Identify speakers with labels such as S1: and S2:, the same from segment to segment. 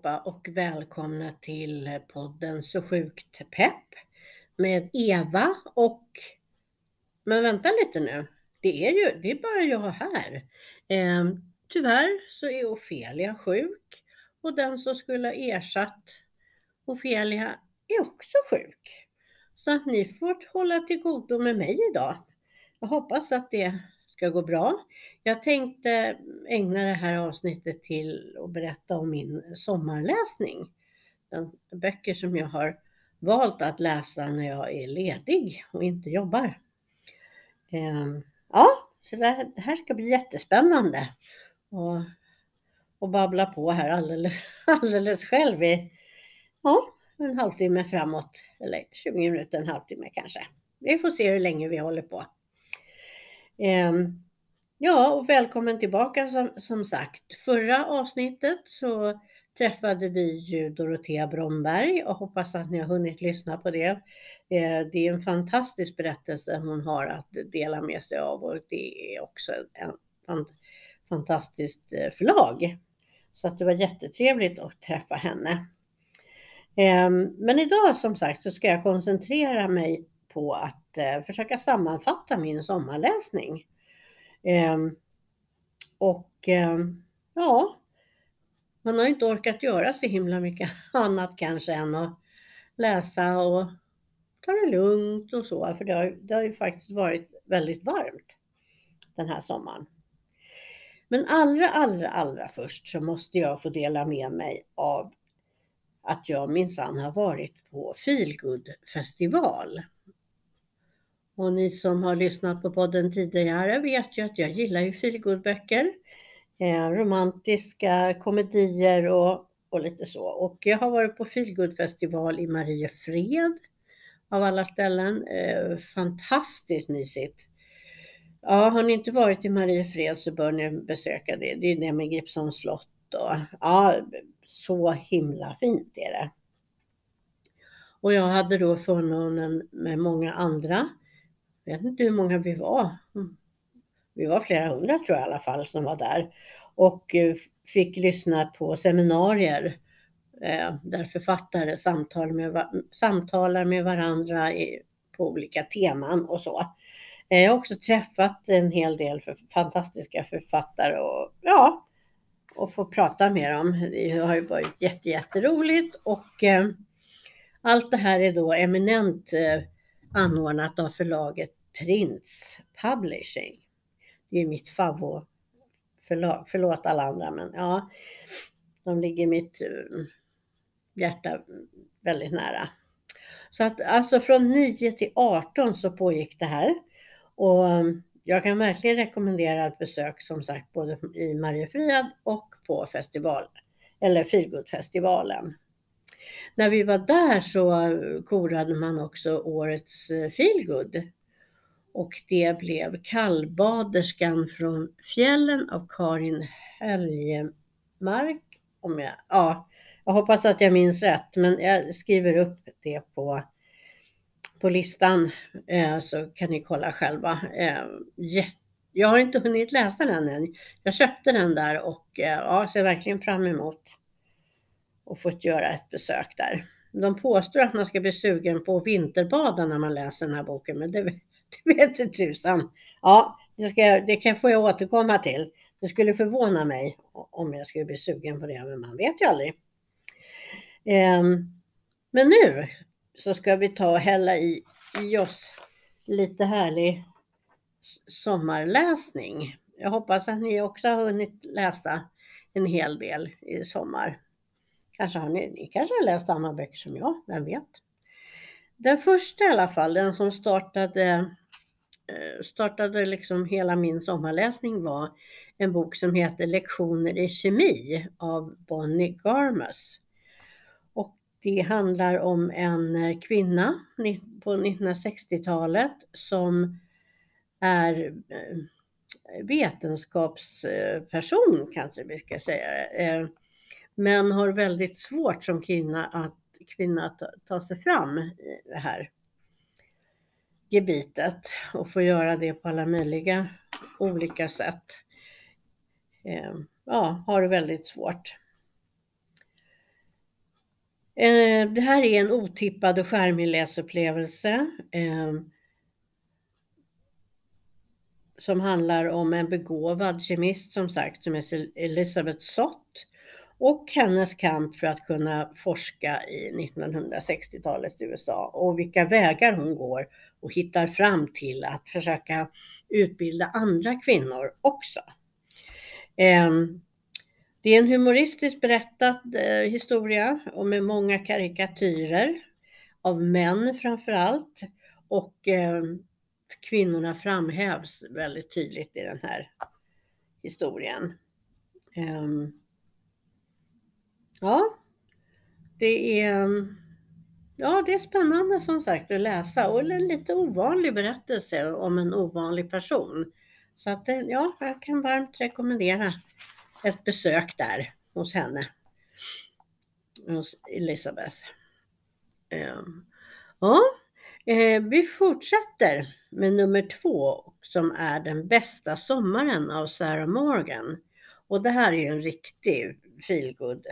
S1: Allihopa och välkomna till podden Så sjukt pepp med Eva och men vänta lite nu. Det är ju, det är bara jag här. Eh, tyvärr så är Ofelia sjuk och den som skulle ha ersatt Ofelia är också sjuk. Så att ni får hålla till godo med mig idag. Jag hoppas att det ska gå bra. Jag tänkte ägna det här avsnittet till att berätta om min sommarläsning. Den böcker som jag har valt att läsa när jag är ledig och inte jobbar. Ehm, ja, så det här ska bli jättespännande. Och, och babbla på här alldeles, alldeles själv i ja, en halvtimme framåt. Eller 20 minuter, en halvtimme kanske. Vi får se hur länge vi håller på. Ehm, ja, och välkommen tillbaka som, som sagt. Förra avsnittet så träffade vi ju Dorotea Bromberg och hoppas att ni har hunnit lyssna på det. Ehm, det är en fantastisk berättelse hon har att dela med sig av och det är också en fantastiskt eh, förlag. Så att det var jättetrevligt att träffa henne. Ehm, men idag som sagt så ska jag koncentrera mig på att eh, försöka sammanfatta min sommarläsning. Eh, och eh, ja, man har inte orkat göra så himla mycket annat kanske än att läsa och ta det lugnt och så, för det har, det har ju faktiskt varit väldigt varmt den här sommaren. Men allra, allra, allra först så måste jag få dela med mig av att jag minsann har varit på Feelgood festival och ni som har lyssnat på podden tidigare vet ju att jag gillar ju feelgood-böcker. Eh, romantiska komedier och, och lite så. Och jag har varit på feelgood-festival i Mariefred av alla ställen. Eh, fantastiskt mysigt. Ja, har ni inte varit i Mariefred så bör ni besöka det. Det är det med Gripsholms slott och ja, så himla fint är det. Och jag hade då förmånen med många andra jag vet inte hur många vi var. Mm. Vi var flera hundra tror jag i alla fall som var där och eh, fick lyssna på seminarier eh, där författare samtal med, samtalar med varandra på olika teman och så. Eh, jag har också träffat en hel del för, fantastiska författare och ja, och få prata med dem. Det har ju varit jätte, jätteroligt och eh, allt det här är då eminent eh, anordnat av förlaget Prince Publishing. Det är mitt favoritförlag. Förlåt alla andra, men ja, de ligger mitt eh, hjärta väldigt nära. Så att alltså från 9 till 18 så pågick det här och eh, jag kan verkligen rekommendera ett besök som sagt både i Mariefred och på festival eller Feelgood-festivalen. När vi var där så korade man också årets eh, Feelgood och det blev Kallbaderskan från fjällen av Karin Höljemark. Om jag, ja, jag hoppas att jag minns rätt, men jag skriver upp det på, på listan eh, så kan ni kolla själva. Eh, jag har inte hunnit läsa den än. Jag köpte den där och eh, ja, ser verkligen fram emot och fått göra ett besök där. De påstår att man ska bli sugen på att vinterbada när man läser den här boken, men det, det vete tusan. Ja, det, ska, det kan får jag återkomma till. Det skulle förvåna mig om jag skulle bli sugen på det, men man vet ju aldrig. Um, men nu så ska vi ta och hälla i, i oss lite härlig sommarläsning. Jag hoppas att ni också har hunnit läsa en hel del i sommar. Kanske har ni, ni kanske har läst samma böcker som jag, vem vet? Den första i alla fall, den som startade eh, startade liksom hela min sommarläsning var en bok som heter Lektioner i kemi av Bonnie Garmus. Och det handlar om en eh, kvinna på 1960-talet som är eh, vetenskapsperson kanske vi ska säga. Men har väldigt svårt som kvinna att, kvinna att ta sig fram i det här gebitet och få göra det på alla möjliga olika sätt. Eh, ja, har det väldigt svårt. Eh, det här är en otippad och charmig läsupplevelse. Eh, som handlar om en begåvad kemist som sagt som är Elisabeth Sott och hennes kamp för att kunna forska i 1960-talets USA och vilka vägar hon går och hittar fram till att försöka utbilda andra kvinnor också. Ehm, det är en humoristiskt berättad eh, historia och med många karikatyrer av män framför allt och ehm, kvinnorna framhävs väldigt tydligt i den här historien. Um, ja, det är, mm, ja, det är spännande som sagt att läsa och en lite ovanlig berättelse om en ovanlig person. Så att, eh, ja, jag kan varmt rekommendera ett besök där hos henne. Hos Elisabeth. Ehm, ja, eh, vi fortsätter med nummer två som är Den bästa sommaren av Sarah Morgan. Och det här är en riktig feelgood.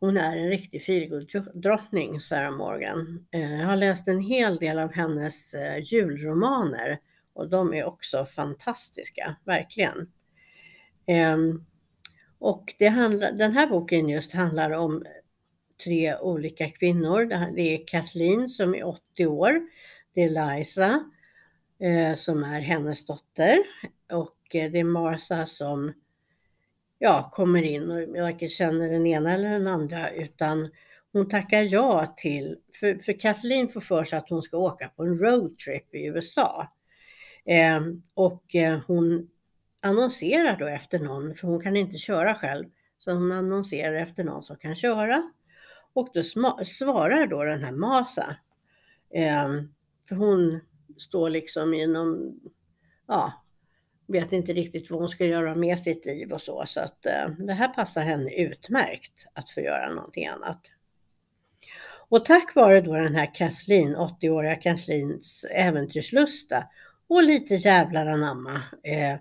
S1: Hon är en riktig feelgood-drottning, Sarah Morgan. Eh, jag har läst en hel del av hennes eh, julromaner och de är också fantastiska, verkligen. Ehm, och det handlar, den här boken just handlar om tre olika kvinnor. Det är Kathleen som är 80 år. Det är Liza eh, som är hennes dotter och det är Martha som ja, kommer in och varken känner den ena eller den andra utan hon tackar ja till, för, för Kathleen får för sig att hon ska åka på en roadtrip i USA. Eh, och eh, hon annonserar då efter någon, för hon kan inte köra själv. Så hon annonserar efter någon som kan köra. Och då svarar då den här Masa. Eh, för hon står liksom i någon, ja, vet inte riktigt vad hon ska göra med sitt liv och så. Så att eh, det här passar henne utmärkt att få göra någonting annat. Och tack vare då den här Kathleen, 80-åriga Kathleens äventyrslusta och lite jävlar anamma eh,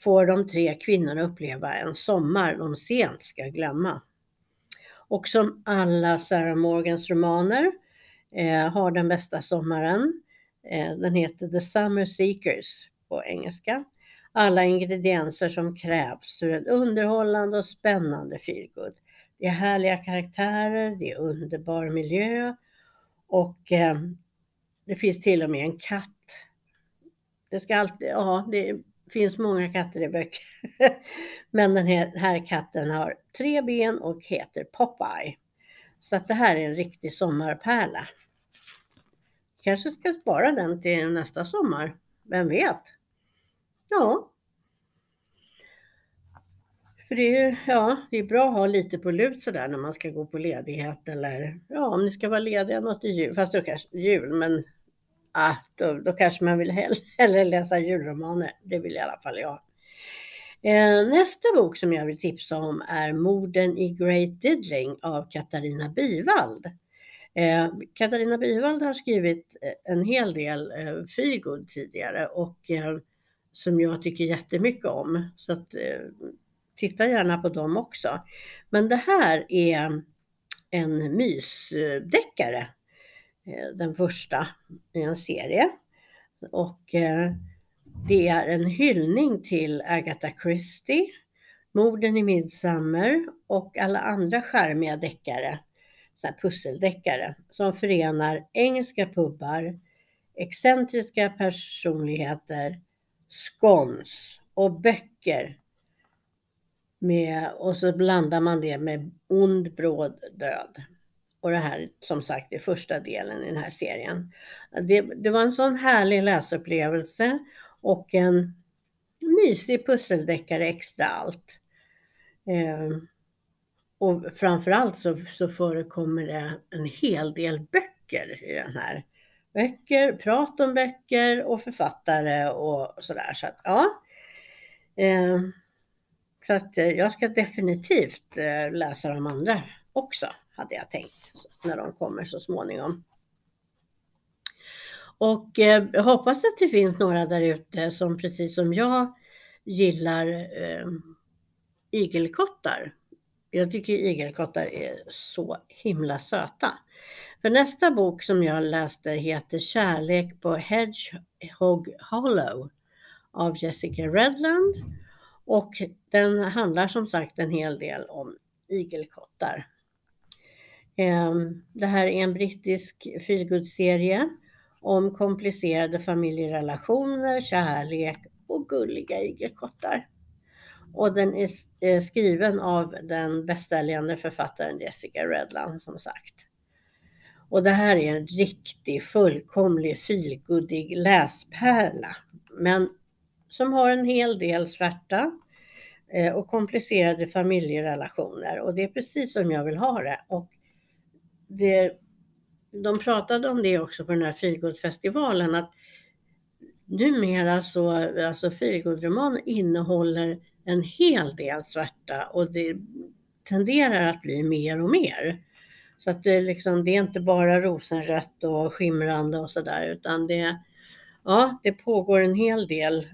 S1: får de tre kvinnorna uppleva en sommar de sent ska glömma. Och som alla Sarah Morgans romaner eh, har den bästa sommaren. Eh, den heter The Summer Seekers på engelska. Alla ingredienser som krävs för en underhållande och spännande feelgood. Det är härliga karaktärer, det är underbar miljö och eh, det finns till och med en katt. Det ska alltid, ja, det finns många katter i böcker. Men den här, här katten har tre ben och heter Popeye. Så att det här är en riktig sommarpärla. Kanske ska spara den till nästa sommar. Vem vet? Ja. För det är, ja, det är bra att ha lite på lut sådär när man ska gå på ledighet eller ja, om ni ska vara lediga något i jul. Fast då kanske jul, men ah, då, då kanske man vill hellre läsa julromaner. Det vill i alla fall jag. Eh, nästa bok som jag vill tipsa om är Morden i Great Diddling av Katarina Bivald. Eh, Katarina Bivald har skrivit eh, en hel del eh, feelgood tidigare och eh, som jag tycker jättemycket om. Så att, eh, titta gärna på dem också. Men det här är en mysdeckare eh, den första i en serie. Och eh, det är en hyllning till Agatha Christie, Morden i Midsummer och alla andra charmiga deckare, så pusseldeckare, som förenar engelska pubbar, excentriska personligheter, skons och böcker. Med, och så blandar man det med ond bråd död. Och det här som sagt är första delen i den här serien. Det, det var en sån härlig läsupplevelse och en mysig pusseldeckare extra allt. Eh, och framförallt så, så förekommer det en hel del böcker i den här. Böcker, prat om böcker och författare och sådär. Så att, ja. Eh, så att eh, jag ska definitivt eh, läsa de andra också hade jag tänkt när de kommer så småningom. Och eh, jag hoppas att det finns några där ute som precis som jag gillar eh, igelkottar. jag tycker igelkottar är så himla söta. För nästa bok som jag läste heter Kärlek på Hedgehog Hollow av Jessica Redland och den handlar som sagt en hel del om igelkottar. Ehm, det här är en brittisk feelgood-serie om komplicerade familjerelationer, kärlek och gulliga igelkottar. Och den är skriven av den bästsäljande författaren Jessica Redland som sagt. Och det här är en riktig fullkomlig feelgoodig läspärla. Men som har en hel del svärta eh, och komplicerade familjerelationer och det är precis som jag vill ha det. Och det, de pratade om det också på den här feelgood-festivalen att numera så, alltså feelgood-roman innehåller en hel del svärta och det tenderar att bli mer och mer. Så att det, liksom, det är inte bara rosenrött och skimrande och sådär utan det, ja, det pågår en hel del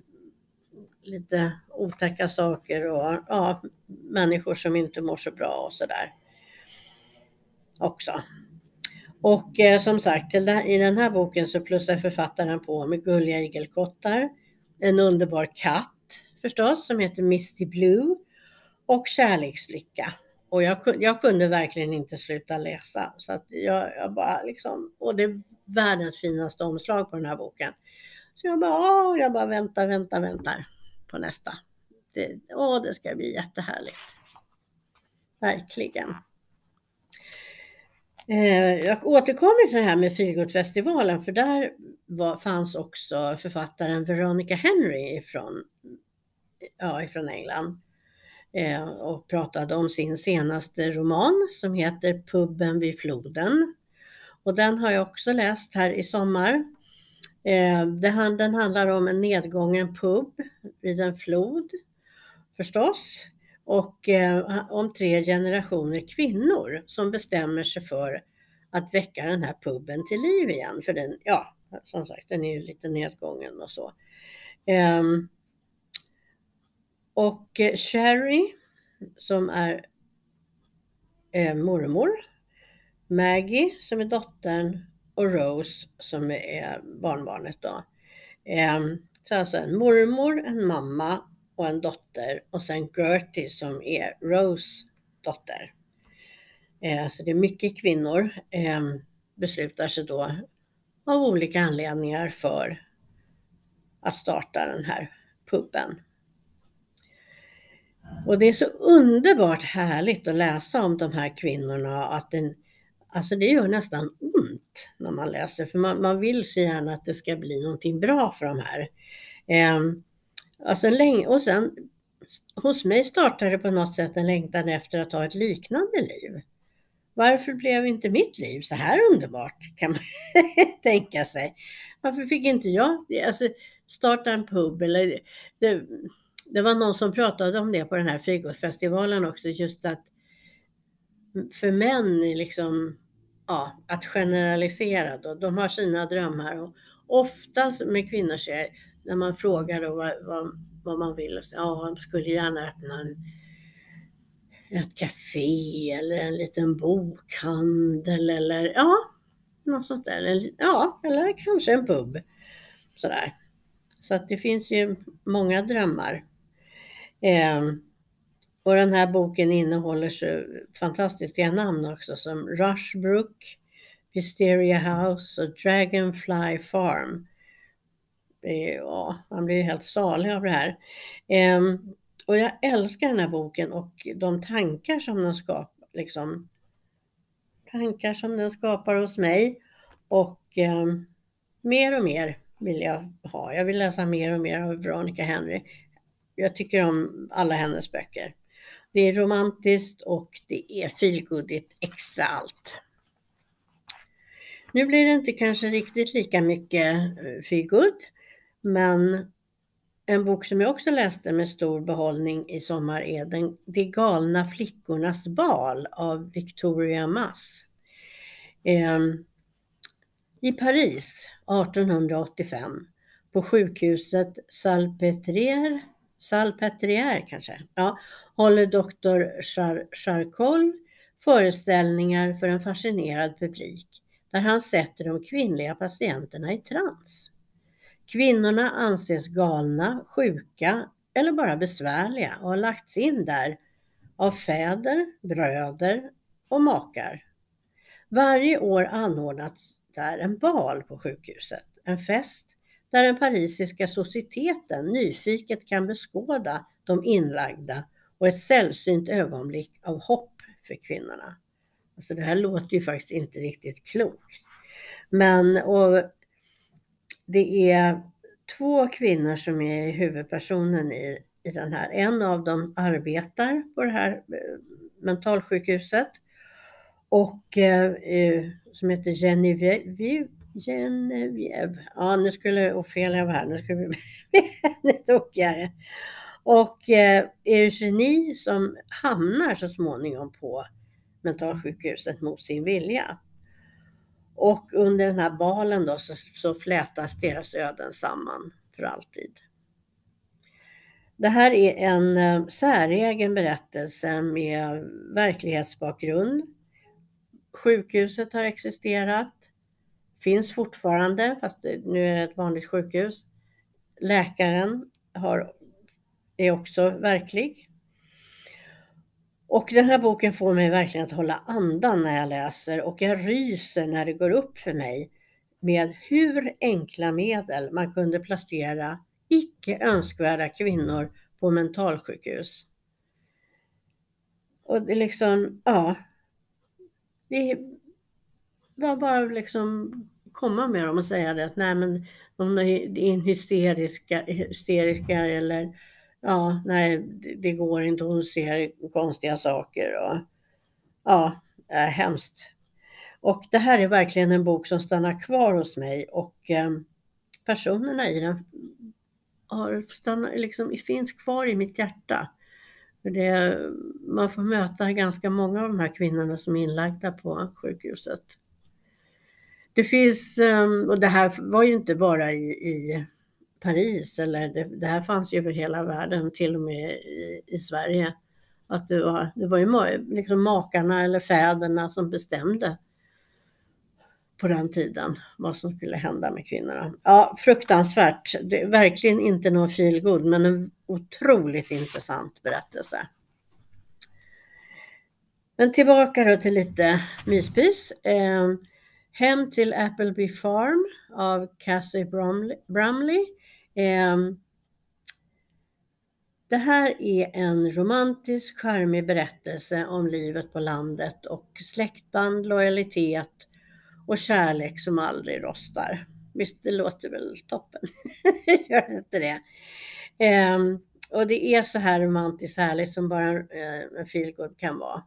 S1: lite otäcka saker och ja, människor som inte mår så bra och sådär också. Och eh, som sagt, i den här boken så plussar författaren på med gulliga igelkottar, en underbar katt förstås som heter Misty Blue och Kärlekslycka. Och jag, jag kunde verkligen inte sluta läsa. Så att jag, jag bara liksom, och det är världens finaste omslag på den här boken. Så jag bara, åh, jag bara väntar, väntar, väntar på nästa. Det, åh, det ska bli jättehärligt. Verkligen. Eh, jag återkommer till det här med Feelgood-festivalen för där var, fanns också författaren Veronica Henry ifrån, ja, ifrån England Eh, och pratade om sin senaste roman som heter Puben vid floden. Och den har jag också läst här i sommar. Eh, den handlar om en nedgången pub vid en flod förstås och eh, om tre generationer kvinnor som bestämmer sig för att väcka den här puben till liv igen. För den, ja, som sagt, den är ju lite nedgången och så. Um, och eh, Sherry som är eh, mormor, Maggie som är dottern och Rose som är barnbarnet då. Eh, så alltså en mormor, en mamma och en dotter och sen Gertie som är Rose dotter. Eh, så det är mycket kvinnor eh, beslutar sig då av olika anledningar för att starta den här puben. Och det är så underbart härligt att läsa om de här kvinnorna att den, alltså det gör nästan ont när man läser för man, man vill så gärna att det ska bli någonting bra för de här. Eh, alltså länge, och sen hos mig startade det på något sätt en längtan efter att ha ett liknande liv. Varför blev inte mitt liv så här underbart kan man tänka sig. Varför fick inte jag alltså, starta en pub eller det, det var någon som pratade om det på den här Figosfestivalen också, just att för män liksom, ja, att generalisera då, de har sina drömmar och oftast med kvinnor så är, när man frågar då vad, vad, vad man vill, och så, ja, man skulle gärna öppna en, ett café eller en liten bokhandel eller ja, något sånt där. Eller, ja, eller kanske en pub. Sådär. Så att det finns ju många drömmar. Eh, och den här boken innehåller så fantastiska namn också som Rushbrook, Wisteria House och Dragonfly Farm. Eh, ja, man blir helt salig av det här. Eh, och jag älskar den här boken och de tankar som den skapar. Liksom, tankar som den skapar hos mig. Och eh, mer och mer vill jag ha. Jag vill läsa mer och mer av Veronica Henry. Jag tycker om alla hennes böcker. Det är romantiskt och det är feelgoodigt extra allt. Nu blir det inte kanske riktigt lika mycket eh, feelgood, men en bok som jag också läste med stor behållning i sommar är den, De galna flickornas bal av Victoria Mass. Eh, I Paris 1885 på sjukhuset Salpêtrière Salpêtrière kanske, ja, håller doktor Char Charcol föreställningar för en fascinerad publik där han sätter de kvinnliga patienterna i trans. Kvinnorna anses galna, sjuka eller bara besvärliga och har lagts in där av fäder, bröder och makar. Varje år anordnas där en bal på sjukhuset, en fest där den parisiska societeten nyfiket kan beskåda de inlagda och ett sällsynt ögonblick av hopp för kvinnorna. Alltså det här låter ju faktiskt inte riktigt klokt. Men och det är två kvinnor som är huvudpersonen i, i den här. En av dem arbetar på det här eh, mentalsjukhuset och eh, eh, som heter Genevieve. Genevieve. Ja, nu skulle Ofelia fel jag var här. Nu skulle vi bli ännu tokigare. Och eh, Eugenie som hamnar så småningom på mentalsjukhuset mot sin vilja. Och under den här balen då så, så flätas deras öden samman för alltid. Det här är en eh, säregen berättelse med verklighetsbakgrund. Sjukhuset har existerat, finns fortfarande, fast nu är det ett vanligt sjukhus. Läkaren har, är också verklig. Och den här boken får mig verkligen att hålla andan när jag läser och jag ryser när det går upp för mig med hur enkla medel man kunde placera icke önskvärda kvinnor på mentalsjukhus. Och det liksom, ja. Det var bara liksom komma med dem och säga det att nej men de är hysteriska, hysteriska eller ja, nej, det går inte, hon ser konstiga saker och ja, är hemskt. Och det här är verkligen en bok som stannar kvar hos mig och eh, personerna i den har stannat, liksom, finns kvar i mitt hjärta. Det, man får möta ganska många av de här kvinnorna som är inlagda på sjukhuset. Det finns, ehm, och det här var ju inte bara i, i Paris eller det, det, här fanns ju över hela världen, till och med i, i Sverige. Att det var, det var ju liksom makarna eller fäderna som bestämde på den tiden vad som skulle hända med kvinnorna. Ja, fruktansvärt. Det är verkligen inte någon feelgood men en otroligt intressant berättelse. Men tillbaka då till lite myspys. Ehm, Hem till Appleby Farm av Cassie Brumley ehm, det här är en romantisk, charmig berättelse om livet på landet och släktband, lojalitet och kärlek som aldrig rostar. Visst, det låter väl toppen? Gör inte det? Ehm, och det är så här romantiskt härligt som bara en eh, feelgood kan vara.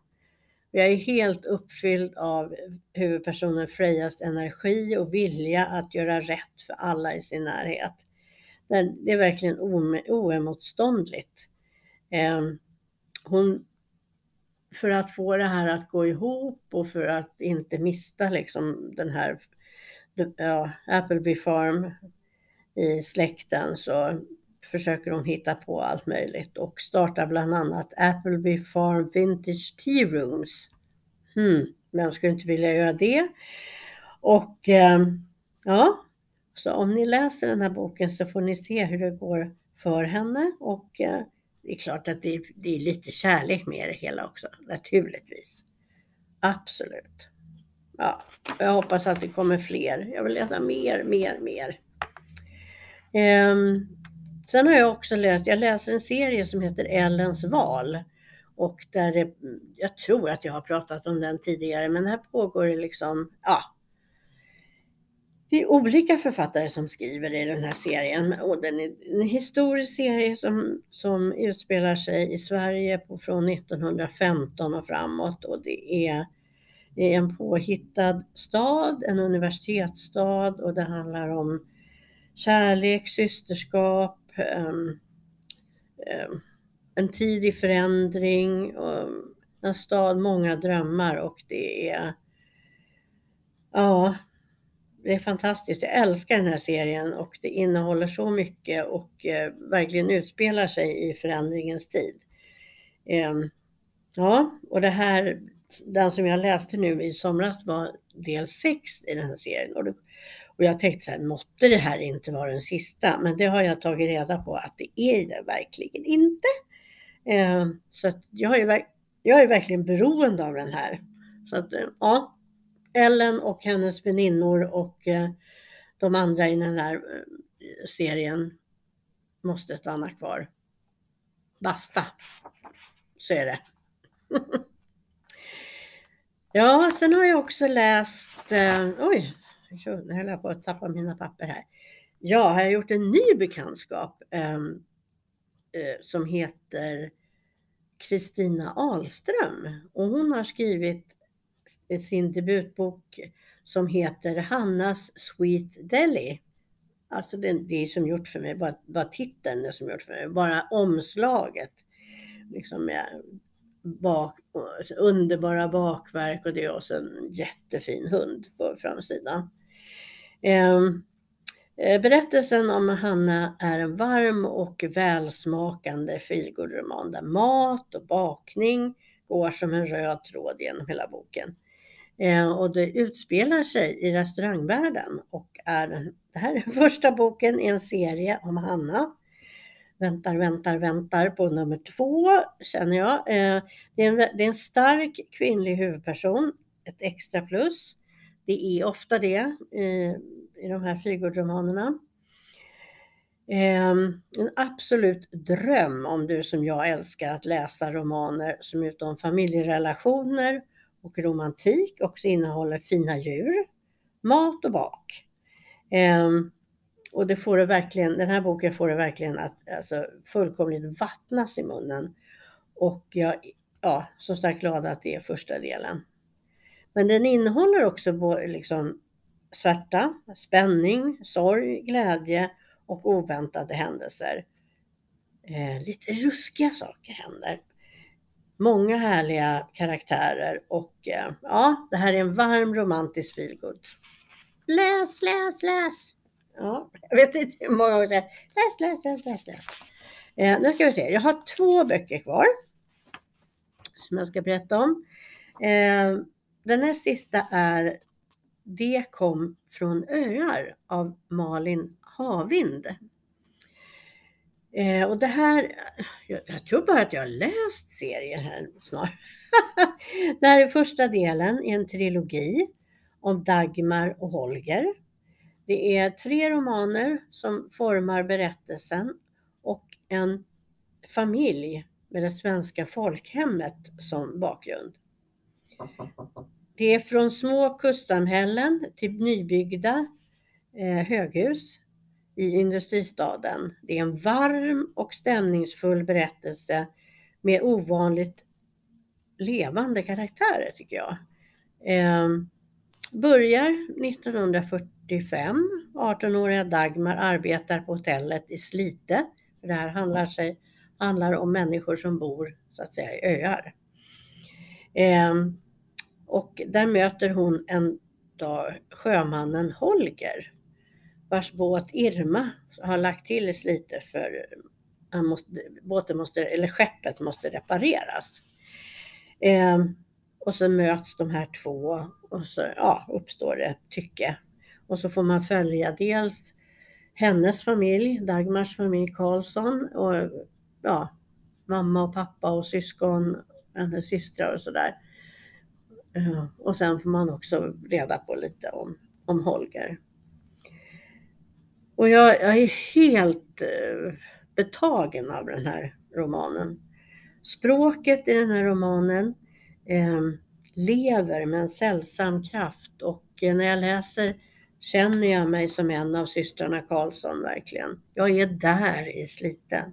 S1: Jag är helt uppfylld av huvudpersonen Frejas energi och vilja att göra rätt för alla i sin närhet. Det är verkligen oemotståndligt. Ehm, hon, för att få det här att gå ihop och för att inte mista liksom den här ja, Appleby Farm i släkten så försöker hon hitta på allt möjligt och startar bland annat Appleby Farm Vintage Tea Rooms. Hmm, vem skulle inte vilja göra det? Och ehm, ja, så om ni läser den här boken så får ni se hur det går för henne och eh, det är klart att det, det är lite kärlek med det hela också, naturligtvis. Absolut. Ja, jag hoppas att det kommer fler. Jag vill läsa mer, mer, mer. Um, sen har jag också läst, jag läser en serie som heter Ellens val. Och där det, jag tror att jag har pratat om den tidigare, men här pågår det liksom, ja, det är olika författare som skriver i den här serien. Och den är en historisk serie som, som utspelar sig i Sverige på, från 1915 och framåt. Och det är, det är en påhittad stad, en universitetsstad. Och det handlar om kärlek, systerskap, um, um, en förändring, och en stad, många drömmar och det är ja, det är fantastiskt. Jag älskar den här serien och det innehåller så mycket och eh, verkligen utspelar sig i förändringens tid. Eh, ja, och det här, den som jag läste nu i somras var del 6 i den här serien. Och, det, och jag tänkte så här, måtte det här inte vara den sista? Men det har jag tagit reda på att det är det verkligen inte. Eh, så att jag, är, jag är verkligen beroende av den här. Så att, eh, ja, Ellen och hennes väninnor och eh, de andra i den här eh, serien måste stanna kvar. Basta. Så är det. ja, sen har jag också läst, eh, oj, nu höll jag på att tappa mina papper här. Ja, har jag gjort en ny bekantskap ehm, eh, som heter Kristina Ahlström och hon har skrivit sin debutbok som heter Hannas Sweet Deli. Alltså det, det är som gjort för mig, bara, bara titeln är som gjort för mig, bara omslaget. Liksom med bak, underbara bakverk och det är också en jättefin hund på framsidan. Ehm, eh, berättelsen om Hanna är en varm och välsmakande feelgood-roman där mat och bakning går som en röd tråd genom hela boken. Ehm, och det utspelar sig i restaurangvärlden och är den, det här är första boken i en serie om Hanna. Väntar, väntar, väntar på nummer två känner jag. Ehm, det, är en, det är en stark kvinnlig huvudperson, ett extra plus. Det är ofta det i, i de här Frigårdsromanerna. Ehm, en absolut dröm om du som jag älskar att läsa romaner som utom familjerelationer och romantik också innehåller fina djur, mat och bak. Ehm, och det får det verkligen, den här boken får det verkligen att alltså, fullkomligt vattnas i munnen. Och jag ja, som sagt glad att det är första delen. Men den innehåller också både liksom svärta, spänning, sorg, glädje och oväntade händelser. Eh, lite ruskiga saker händer. Många härliga karaktärer och eh, ja, det här är en varm romantisk feelgood. Läs, läs, läs! Ja, jag vet inte hur många gånger jag säger läs, läs, läs, läs, läs. Eh, nu ska vi se, jag har två böcker kvar som jag ska berätta om. Eh, den här sista är Det kom från öar av Malin Havind. Eh, och det här, jag, jag, tror bara att jag har läst serien här snart. det här är första delen i en trilogi om Dagmar och Holger. Det är tre romaner som formar berättelsen och en familj med det svenska folkhemmet som bakgrund. Det är från små kustsamhällen till nybyggda eh, höghus i industristaden. Det är en varm och stämningsfull berättelse med ovanligt levande karaktärer tycker jag. Eh, börjar 1945. 18-åriga Dagmar arbetar på hotellet i Slite. Det här handlar, sig, handlar om människor som bor så att säga i öar. Eh, och där möter hon en dag sjömannen Holger vars båt Irma har lagt till i Slite för han måste, båten måste, eller skeppet måste repareras. Eh, och så möts de här två och så ja, uppstår det tycke. Och så får man följa dels hennes familj, Dagmars familj Karlsson och ja, mamma och pappa och syskon, hennes systrar och sådär. Och sen får man också reda på lite om, om Holger. Och jag, jag är helt eh, betagen av den här romanen. Språket i den här romanen eh, lever med en sällsam kraft och eh, när jag läser känner jag mig som en av systrarna Karlsson verkligen. Jag är där i Slite.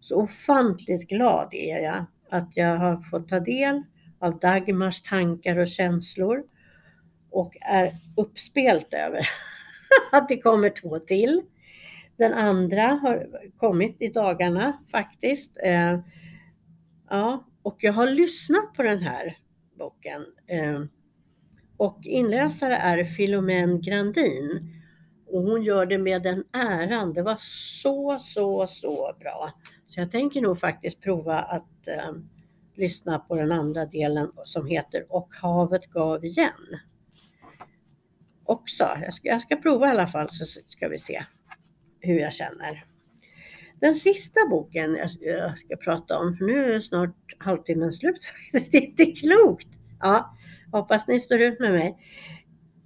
S1: Så ofantligt glad är jag att jag har fått ta del av Dagmars tankar och känslor och är uppspelt över att det kommer två till. Den andra har kommit i dagarna faktiskt. Eh, ja, och jag har lyssnat på den här boken. Eh, och inläsare är Filomen Grandin. Och hon gör det med den äran. Det var så, så, så bra. Så jag tänker nog faktiskt prova att eh, lyssna på den andra delen som heter Och havet gav igen. Också. Jag ska, jag ska prova i alla fall så ska vi se hur jag känner. Den sista boken jag ska prata om, nu är snart halvtimmen slut Det är inte klokt! Ja, hoppas ni står ut med mig.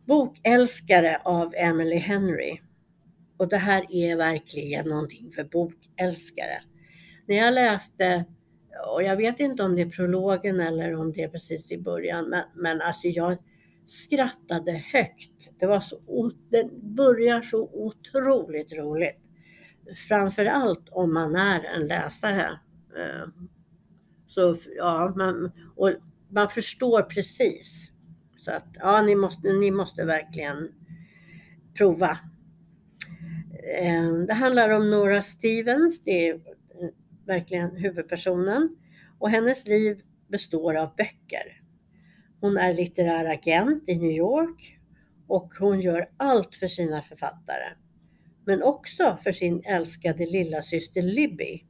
S1: Bokälskare av Emily Henry. Och det här är verkligen någonting för bokälskare. När jag läste, och jag vet inte om det är prologen eller om det är precis i början, men, men alltså jag skrattade högt. Det var så, det börjar så otroligt roligt. Framförallt om man är en läsare. Eh, så ja, man, och man förstår precis. Så att ja, ni måste, ni måste verkligen prova. Eh, det handlar om Nora Stevens, det är verkligen huvudpersonen. Och hennes liv består av böcker. Hon är litterär agent i New York och hon gör allt för sina författare. Men också för sin älskade lilla syster Libby.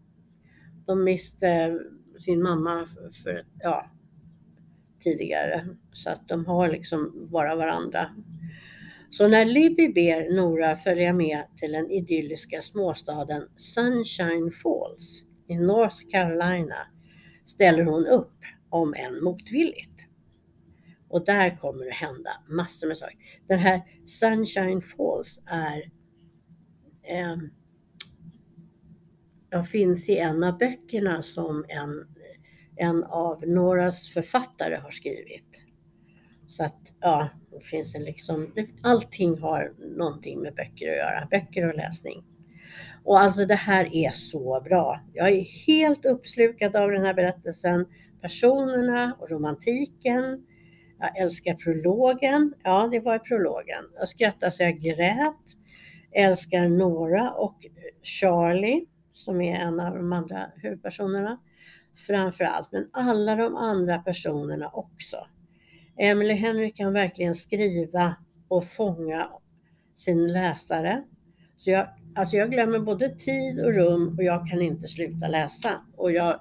S1: De miste eh, sin mamma för, ja, tidigare så att de har liksom bara varandra. Så när Libby ber Nora följa med till den idylliska småstaden Sunshine Falls i North Carolina ställer hon upp om än motvilligt. Och där kommer det hända massor med saker. Den här Sunshine Falls är eh, jag finns i en av böckerna som en, en av Noras författare har skrivit. Så att ja, det finns en liksom, allting har någonting med böcker att göra, böcker och läsning. Och alltså det här är så bra. Jag är helt uppslukad av den här berättelsen, personerna och romantiken. Jag älskar prologen. Ja, det var prologen. Jag skrattade så jag grät. Älskar Nora och Charlie som är en av de andra huvudpersonerna framför allt, men alla de andra personerna också. Emily Henry kan verkligen skriva och fånga sin läsare. Så jag, alltså jag glömmer både tid och rum och jag kan inte sluta läsa. Och jag,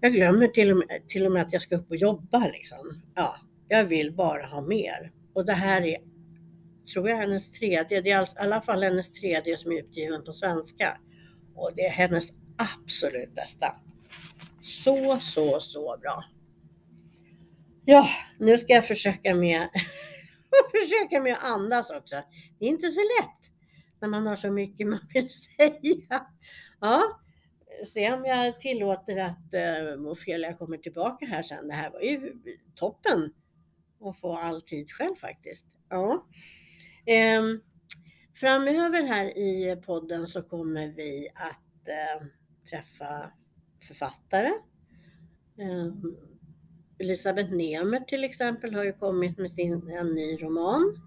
S1: jag glömmer till och, med, till och med att jag ska upp och jobba. Liksom. Ja, jag vill bara ha mer. Och det här är, tror jag, hennes tredje. Det är alltså, i alla fall hennes tredje som är utgiven på svenska. Och det är hennes absolut bästa. Så, så, så bra. Ja, nu ska jag försöka med, försöka med att andas också. Det är inte så lätt när man har så mycket man vill säga. Ja, se om jag tillåter att eh, Ofelia kommer tillbaka här sen. Det här var ju toppen att få all tid själv faktiskt. Ja. Um, framöver här i podden så kommer vi att eh, träffa författare. Um, Elisabeth Nemer till exempel har ju kommit med sin, en ny roman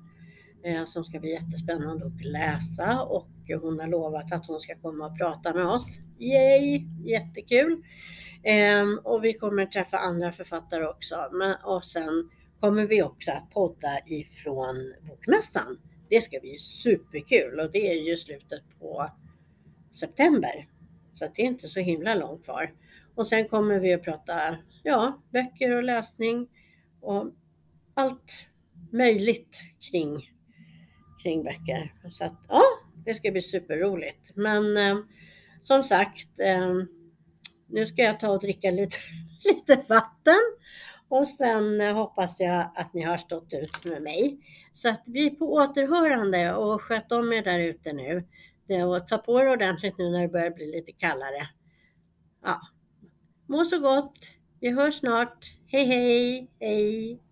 S1: Eh, som ska bli jättespännande att läsa och hon har lovat att hon ska komma och prata med oss. Yay! Jättekul! Ehm, och vi kommer träffa andra författare också. Och sen kommer vi också att podda ifrån Bokmässan. Det ska bli superkul och det är ju slutet på september. Så det är inte så himla långt kvar. Och sen kommer vi att prata ja, böcker och läsning och allt möjligt kring, kring böcker. Så att ja, det ska bli superroligt. Men eh, som sagt, eh, nu ska jag ta och dricka lite, lite vatten och sen eh, hoppas jag att ni har stått ut med mig. Så att vi är på återhörande och sköt om er där ute nu. Och ta på er ordentligt nu när det börjar bli lite kallare. Ja, må så gott! Vi hörs snart. Hej hej! Hej!